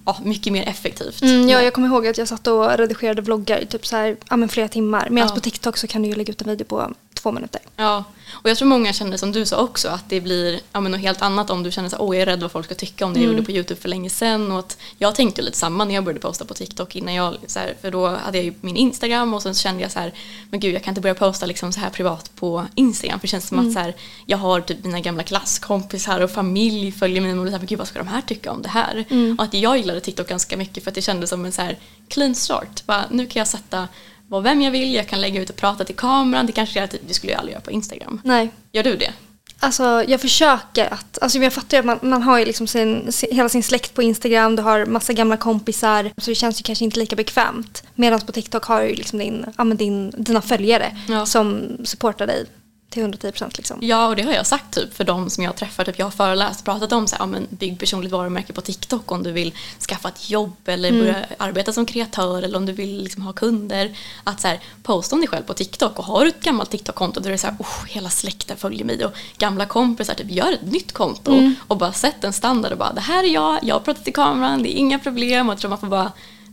ja, mycket mer effektivt. Mm, ja, jag kommer ihåg att jag satt och redigerade vloggar i typ så här, ja, men flera timmar. Medan ja. på TikTok så kan du ju lägga ut en video på två minuter. Ja, och jag tror många känner som du sa också att det blir ja, men något helt annat om du känner att oh, jag är rädd vad folk ska tycka om det mm. jag gjorde på YouTube för länge sedan. Och att jag tänkte lite samma när jag började posta på TikTok innan jag, så här, för då hade jag ju min Instagram och sen kände jag så här, men gud jag kan inte börja posta liksom så här privat på Instagram för det känns som mm. att så här, jag har typ mina gamla klasskompisar och familj följer mig och så här, men gud vad ska de här tycka om det här? Mm. Och att jag gillade TikTok ganska mycket för att det kändes som en så här clean start. Bara, nu kan jag sätta vara vem jag vill, jag kan lägga ut och prata till kameran. Det kanske att det skulle jag aldrig göra på Instagram. Nej. Gör du det? Alltså jag försöker att, alltså jag fattar ju att man, man har ju liksom sin, hela sin släkt på Instagram, du har massa gamla kompisar så det känns ju kanske inte lika bekvämt. Medan på TikTok har du ju liksom din, ja, din, dina följare ja. som supportar dig till 110 procent. Liksom. Ja, och det har jag sagt typ för de som jag träffar. Typ jag har föreläst och pratat om så här, ja, men bygg personligt varumärke på TikTok om du vill skaffa ett jobb eller mm. börja arbeta som kreatör eller om du vill liksom, ha kunder. Att så här, posta om dig själv på TikTok och har du ett gammalt TikTok-konto där det är så här, oh, hela släkten följer mig och gamla kompisar, typ gör ett nytt konto mm. och bara sätt en standard och bara det här är jag, jag pratat i kameran, det är inga problem och jag tror man får bara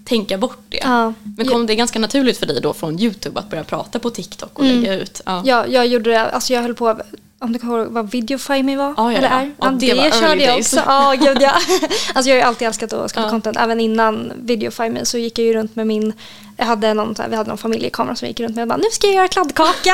tänka bort det. Ja. Men kom det ganska naturligt för dig då från YouTube att börja prata på TikTok och mm. lägga ut? Ja. ja, jag gjorde det. Alltså jag höll på om du kommer ihåg vad Videofime var? Oh, ja, eller är? Ja, det, det körde jag också. Ja, gud, ja. alltså jag har ju alltid älskat att skapa ja. content. Även innan Videofime så gick jag ju runt med min, jag hade någon, vi hade någon familjekamera som gick runt med och bara nu ska jag göra kladdkaka.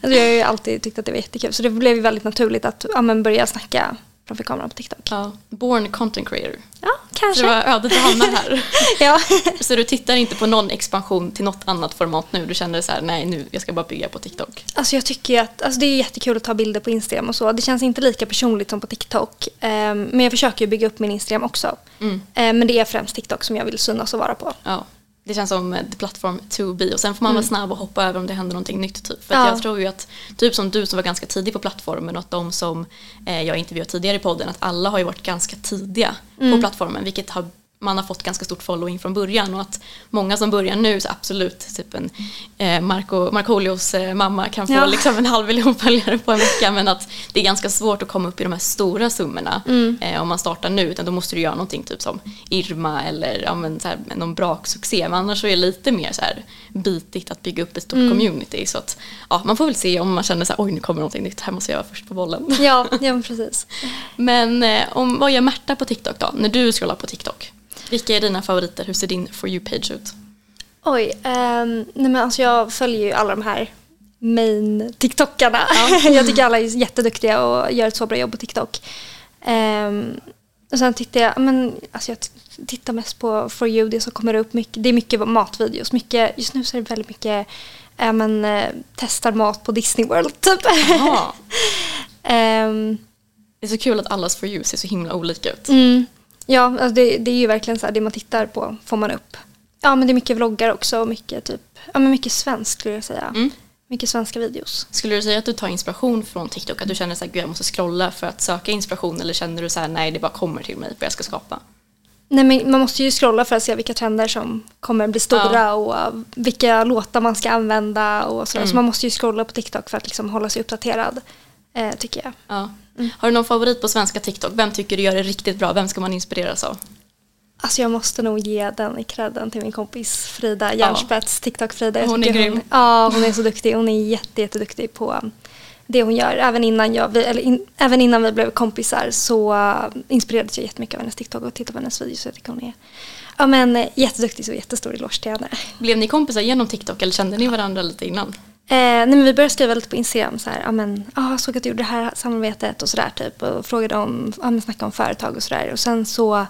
alltså jag har ju alltid tyckt att det var jättekul så det blev ju väldigt naturligt att ja, börja snacka framför kameran på TikTok. Ja, born content creator. Ja, kanske. Så det var ödet att hamna här. ja. Så du tittar inte på någon expansion till något annat format nu? Du känner så här, nej nu, jag ska bara bygga på TikTok. Alltså jag tycker att, alltså det är jättekul att ta bilder på Instagram och så. Det känns inte lika personligt som på TikTok. Um, men jag försöker bygga upp min Instagram också. Mm. Um, men det är främst TikTok som jag vill synas och vara på. Ja det känns som the platform to be och sen får man mm. vara snabb och hoppa över om det händer någonting nytt. Typ. För ja. jag tror ju att, typ som du som var ganska tidig på plattformen och att de som eh, jag intervjuat tidigare i podden, att alla har ju varit ganska tidiga mm. på plattformen vilket har man har fått ganska stort following från början och att många som börjar nu så absolut typ en eh, Marco, Markoolios eh, mamma kan få Ja. liksom en halv miljon följare på en vecka men att det är ganska svårt att komma upp i de här stora summorna Mm. eh, om man startar nu utan då måste du göra någonting typ som Irma eller ja, men, så här, någon braksuccé men annars så är det lite mer så här bitigt att bygga upp ett stort Mm. community så att ja, man får väl se om man känner så här oj nu kommer någonting nytt, här måste jag vara först på bollen. Ja, ja precis. Men eh, om, vad gör Märta på TikTok då? När du scrollar på TikTok? Vilka är dina favoriter? Hur ser din For You-page ut? Oj, ehm, nej men alltså jag följer ju alla de här main TikTokarna. jag tycker alla är jätteduktiga och gör ett så bra jobb på TikTok. Ehm, och sen tittar jag, men alltså jag tittar mest på For You, det som kommer upp mycket. Det är mycket matvideos, mycket, just nu så är det väldigt mycket ja, men, eh, testar mat på Disney World typ. Ja. Ehm, Det är så kul att allas For You ser så himla olika ut. Mm. Ja, alltså det, det är ju verkligen så här, det man tittar på får man upp. Ja, men det är mycket vloggar också och mycket typ, ja men mycket svenskt skulle jag säga. Mm. Mycket svenska videos. Skulle du säga att du tar inspiration från TikTok? Att du känner gud jag måste scrolla för att söka inspiration eller känner du så här, nej det bara kommer till mig för jag ska skapa? Nej, men man måste ju scrolla för att se vilka trender som kommer bli stora och uh, vilka låtar man ska använda och sådär. Så man måste ju scrolla på TikTok för att liksom hålla sig uppdaterad, eh, tycker jag. Ja. Har du någon favorit på svenska TikTok? Vem tycker du gör det riktigt bra? Vem ska man inspireras av? Alltså jag måste nog ge den i credden till min kompis Frida Järnspets, TikTok-Frida. Jag Hon är grym. Ja, hon är så duktig. Hon är jätte, jätteduktig på um, det hon gör. Även innan, jag, vi- eller in, även innan vi blev kompisar så uh, inspirerades jag jättemycket av hennes TikTok och tittade på hennes videos. Jag tycker hon är ja, men, eh, jätteduktig, så jättestor eloge till henne. Blev ni kompisar genom TikTok eller kände ni varandra lite innan? Eh, nej, men vi började skriva lite på Instagram. Så här, ja, men, ah, jag såg att du gjorde det här samarbetet och sådär. Typ, och frågade om, ja, men, snackade om företag och sådär. Och sen så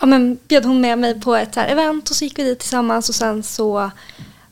ja, men, bjöd hon med mig på ett så här, event och så gick vi dit tillsammans. Och sen så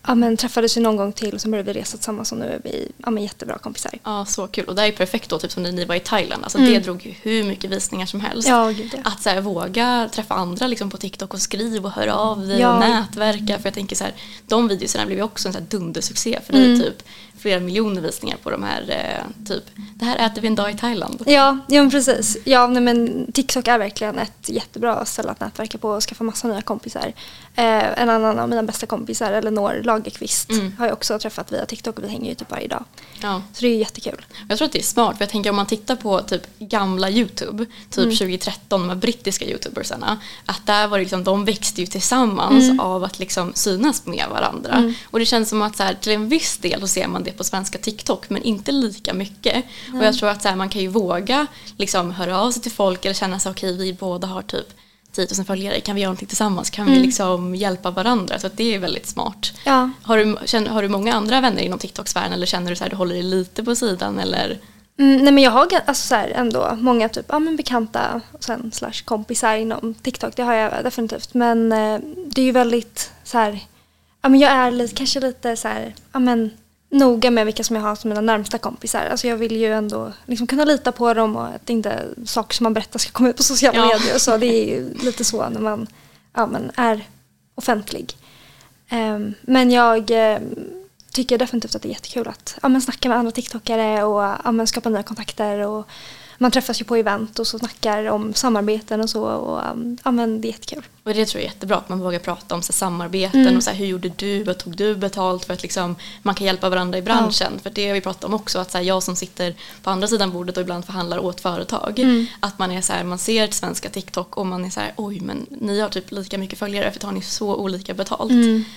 ja, men, träffades vi någon gång till och sen började vi resa tillsammans. Och nu är vi ja, men, jättebra kompisar. Ja, så kul. Och det är ju perfekt då, typ som när ni var i Thailand. Alltså det drog ju hur mycket visningar som helst. Ja, gud, ja. Att så här, våga träffa andra liksom, på TikTok och skriva och höra av dig Ja. och nätverka. För jag tänker så här, de videorna blev ju också en så här dundersuccé för dig. Typ flera miljoner visningar på de här, eh, typ, det här äter vi en dag i Thailand. Ja, ja precis. Ja, nej, men TikTok är verkligen ett jättebra ställe att nätverka på och skaffa massa nya kompisar. Eh, en annan av mina bästa kompisar, Elinor Lagerqvist, har jag också träffat via TikTok och vi hänger ju typ varje dag. Ja. Så det är jättekul. Jag tror att det är smart för jag tänker om man tittar på typ gamla YouTube, typ Mm. 2013, de här brittiska youtubersarna, att där var det liksom, de växte ju tillsammans Mm. av att liksom synas med varandra. Och det känns som att så här, till en viss del så ser man det på svenska TikTok men inte lika mycket. Och jag tror att så här, man kan ju våga liksom höra av sig till folk eller känna sig okej vi båda har typ 10 000 följare, kan vi göra någonting tillsammans? Kan vi liksom hjälpa varandra? Så att det är väldigt smart. Ja. Har, du, känner, har du många andra vänner inom TikTok-sfären eller känner du så här, du håller dig lite på sidan eller? Mm, nej men jag har alltså så här, ändå många typ, ja, men bekanta och sen slash kompisar inom TikTok. Det har jag definitivt. Men eh, det är ju väldigt så här, ja, men jag är lite, kanske lite så här, ja, men, noga med vilka som jag har som mina närmsta kompisar. Alltså jag vill ju ändå liksom kunna lita på dem och att inte saker som man berättar ska komma ut på sociala Ja. medier. Så det är ju lite så när man ja, men är offentlig. Ehm, men jag eh, tycker definitivt att det är jättekul att ja, men snacka med andra TikTokare och ja, men skapa nya kontakter. Och man träffas ju på event och så snackar om samarbeten och så. Och, um, ja, men det är jättekul. Och det tror jag är jättebra att man vågar prata om så här, samarbeten och så här, hur gjorde du, vad tog du betalt för att liksom, man kan hjälpa varandra i branschen. För det har vi pratat om också att så här, jag som sitter på andra sidan bordet och ibland förhandlar åt företag. Att man är så här, man ser svenska TikTok och man är så här, oj men ni har typ lika mycket följare för tar ni så olika betalt.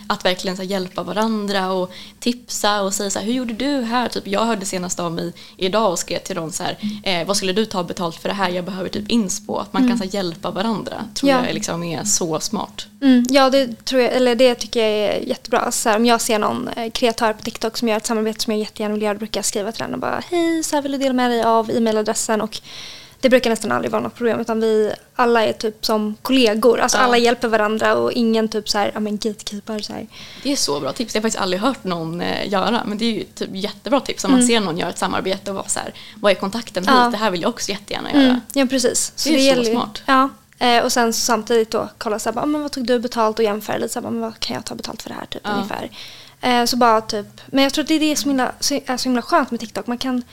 Att verkligen så hjälpa varandra och tipsa och säga så här, hur gjorde du här? Typ, jag hörde senast av mig idag och skrev till dem så här, eh, vad skulle du ta betalt för det här? Jag behöver typ inspo. Att man kan så hjälpa varandra tror Ja. jag är liksom är så smart. Mm, ja, det, tror jag, eller det tycker jag är jättebra. Så här, om jag ser någon eh, kreatör på TikTok som gör ett samarbete som jag jättegärna vill göra, brukar jag skriva till den och bara hej, så här vill du dela med dig av e-mailadressen och det brukar nästan aldrig vara något problem utan vi alla är typ som kollegor. Alltså Ja. alla hjälper varandra och ingen typ så här, ja men gatekeeper så här. Det är så bra tips. Det har jag faktiskt aldrig hört någon eh, göra. Men det är ju typ jättebra tips om man ser någon göra ett samarbete och vara så här, vad är kontakten Mm. Ja. hit? Det här vill jag också jättegärna göra. Mm, ja precis. Det är så smart. Ja. Eh, och sen så samtidigt då kolla så här, bara, men vad tog du betalt och jämföra lite så här, bara, men vad kan jag ta betalt för det här typ Ja. ungefär. Eh, så bara typ, men jag tror att det är det som är så himla, så- är så himla skönt med TikTok. Man kan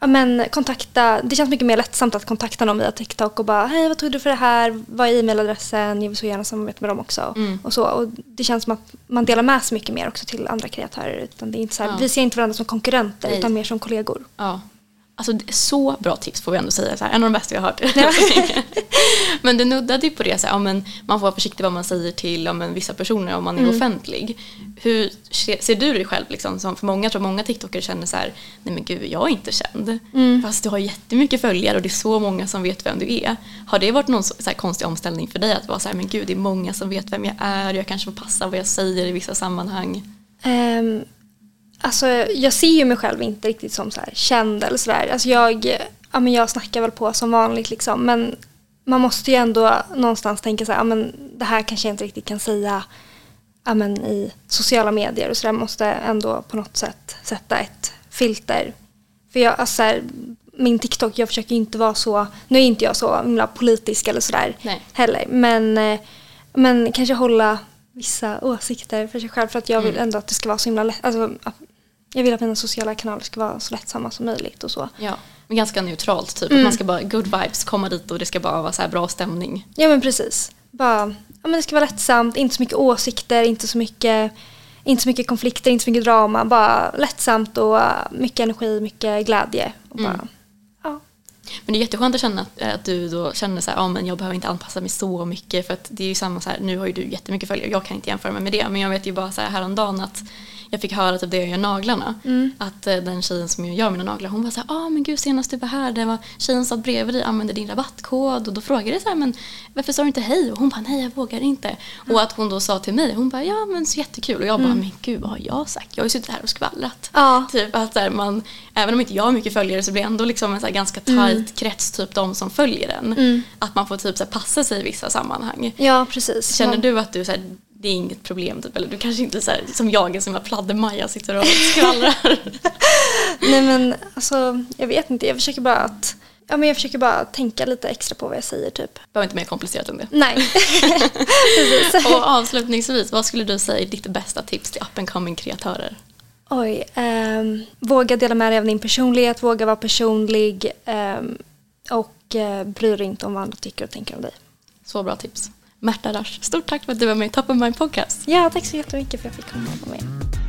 ja, men kontakta, det känns mycket mer lättsamt att kontakta någon via TikTok och bara hej vad tog du för det här, vad är e-mailadressen, jag vill så gärna samarbeta med dem också. Mm. Och, så. och det känns som att man delar med sig mycket mer också till andra kreatörer. Utan det är inte så här, Ja. Vi ser inte varandra som konkurrenter Nej. utan mer som kollegor. Ja. Alltså det är så bra tips får vi ändå säga. Så här, en av de bästa jag har hört. Men du nuddade ju på det, så här, ja, men man får vara försiktig vad man säger till ja, vissa personer om man är Mm. offentlig. Hur ser, du dig själv? Liksom, som, för många tror många TikTokare känner så här, nej men gud jag är inte känd. Mm. Fast du har jättemycket följare och det är så många som vet vem du är. Har det varit någon så, konstig omställning för dig att vara så här, men gud det är många som vet vem jag är, jag kanske får passa vad jag säger i vissa sammanhang. Um, alltså jag ser ju mig själv inte riktigt som så här känd eller sådär. Alltså jag, ja, men jag snackar väl på som vanligt liksom. Men man måste ju ändå någonstans tänka så här, ja, men det här kanske jag inte riktigt kan säga ja, men i sociala medier och sådär. Måste ändå på något sätt sätta ett filter. För jag, alltså så här, min TikTok, jag försöker inte vara så, nu är inte jag så himla politisk eller sådär Nej. heller. Men, eh, men kanske hålla vissa åsikter för sig själv för att jag vill ändå att det ska vara så himla lätt. Alltså, jag vill att mina sociala kanaler ska vara så lättsamma som möjligt och så. Ja, men ganska neutralt typ. Mm. Att man ska bara good vibes komma dit och det ska bara vara så här bra stämning. Ja men precis. Bara, ja, men det ska vara lättsamt, inte så mycket åsikter, inte så mycket, inte så mycket konflikter, inte så mycket drama. Bara lättsamt och uh, mycket energi, mycket glädje. Och bara, ja. Men det är jätteskönt att känna att, att du då känner så här, ja men jag behöver inte anpassa mig så mycket för att det är ju samma så här, nu har ju du jättemycket följare, jag kan inte jämföra mig med det, men jag vet ju bara så här häromdagen att jag fick höra typ det jag gör naglarna. Att eh, den tjejen som gör mina naglar, hon var så här, ah men gud senast du var här, det var tjejen satt bredvid dig, använde din rabattkod och då frågade jag så här, men varför sa du inte hej? Och hon bara, nej jag vågar inte. Och att hon då sa till mig, hon bara, ja men så jättekul. Och jag bara, men gud vad har jag sagt? Jag har ju suttit här och skvallrat. Ja. Typ att så här, man, även om inte jag har mycket följare så blir det ändå liksom en så här ganska tajt krets, typ de som följer en. Att man får typ så här, passa sig i vissa sammanhang. ja precis. Känner du att du så det är inget problem typ, eller du kanske inte så här, som jag som pladder-Maja sitter och skvallrar. Nej men alltså, jag vet inte, jag försöker bara att Ja, men jag försöker bara tänka lite extra på vad jag säger typ. Behöver inte mer komplicerat än det. Nej. Och avslutningsvis, vad skulle du säga är ditt bästa tips till up and coming kreatörer? Oj, ehm, våga dela med dig av din personlighet, våga vara personlig ehm, och eh, bry dig inte om vad andra tycker och tänker om dig. Så bra tips. Märta Rasch, stort tack för att du var med i Top of My Podcast. Ja, tack så jättemycket för att jag fick komma och vara med.